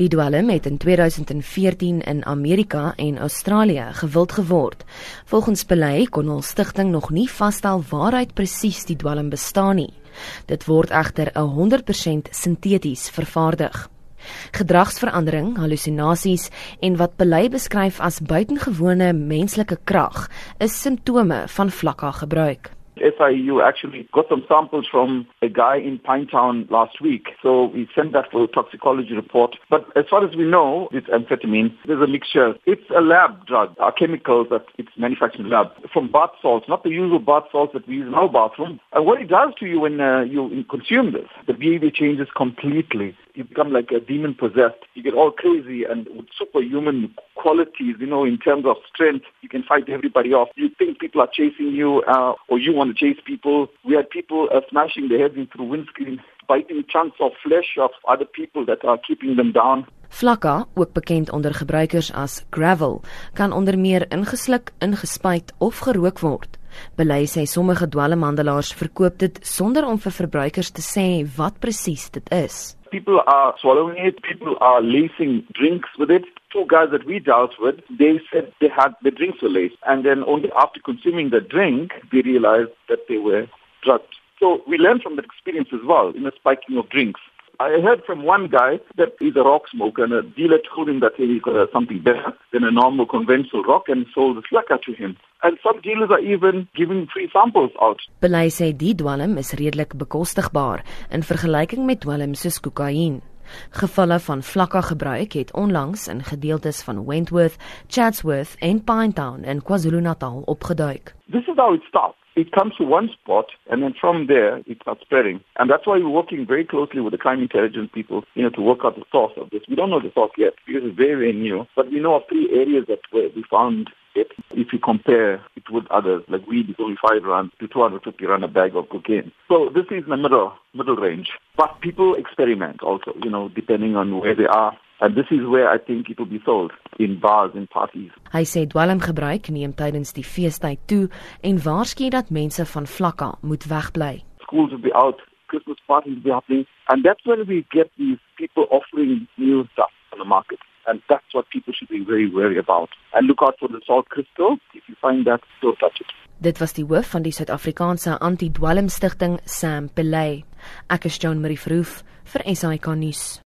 Die dwelm het in 2014 in Amerika en Australië gewild geword. Volgens Pelay kon hul stigting nog nie vasstel waaruit presies die dwelm bestaan nie. Dit word egter 100% sinteties vervaardig. Gedragsverandering, halusinasies en wat Pelay beskryf as buitengewone menslike krag is simptome van vlakka gebruik. SIU actually got some samples from a guy in Pinetown last week. So we sent that for a toxicology report. But as far as we know, it's amphetamine. There's a mixture. It's a lab drug, a chemical that it's manufactured in lab from bath salts, not the usual bath salts that we use in our bathroom. And what it does to you when uh, you consume this, the behavior changes completely. You become like a demon possessed. You get all crazy and with superhuman qualities, you know, in terms of strength, you can fight everybody off. You think people are chasing you uh, or you want to chase people. We had people uh, smashing their heads into windscreen, biting chunks of flesh of other people that are keeping them down. Flakka, ook bekend onder gebruikers as gravel, kan onder meer ingesluk, ingespuit of gerook word. Belei sê sommige dwelmhandelaars verkoop dit sonder om vir verbruikers te sê wat presies dit is. People are swallowing it, people are lacing drinks with it. Two guys that we dealt with, they said they had the drinks were laced and then only after consuming the drink they realized that they were drugged. So we learned from that experience as well in the spiking of drinks. I heard from one guy that he's a rock smoker and a dealer told him that he's got something better than a normal conventional rock and sold the slacker to him. And some dealers are even giving free samples out. Belay sê die dwelm is redelik bekostigbaar in vergelyking met dwelm soos kokain. Gevalle van vlakka gebruik het onlangs in gedeeltes van Wentworth, Chatsworth en Pinetown in KwaZulu-Natal opgeduik. This is how it starts. It comes to one spot and then from there it starts spreading. And that's why we're working very closely with the crime intelligence people, you know, to work out the source of this. We don't know the source yet because it's very, very new, but we know of three areas that where we found it. If you compare it with others, like weed is only five rand to 250 rand a bag of cocaine. So this is in the middle, middle range. But people experiment also, you know, depending on where they are And this is where I think it will be sold in bars and parties. Hy sê dwelmgebruik neem tydens die feestyd toe en waarsku dat mense van vlakka moet wegbly. Schools will be out, Christmas parties will be happening, and that's when we get these people offering new stuff on the market. And that's what people should be very wary about. And look out for the salt crystal. If you find that, don't touch it. Dit was die hoof van die Suid-Afrikaanse Anti-dwelm Stichting, Sam Pelay. Ek is Joan Marie Verhoef vir SAK nuus.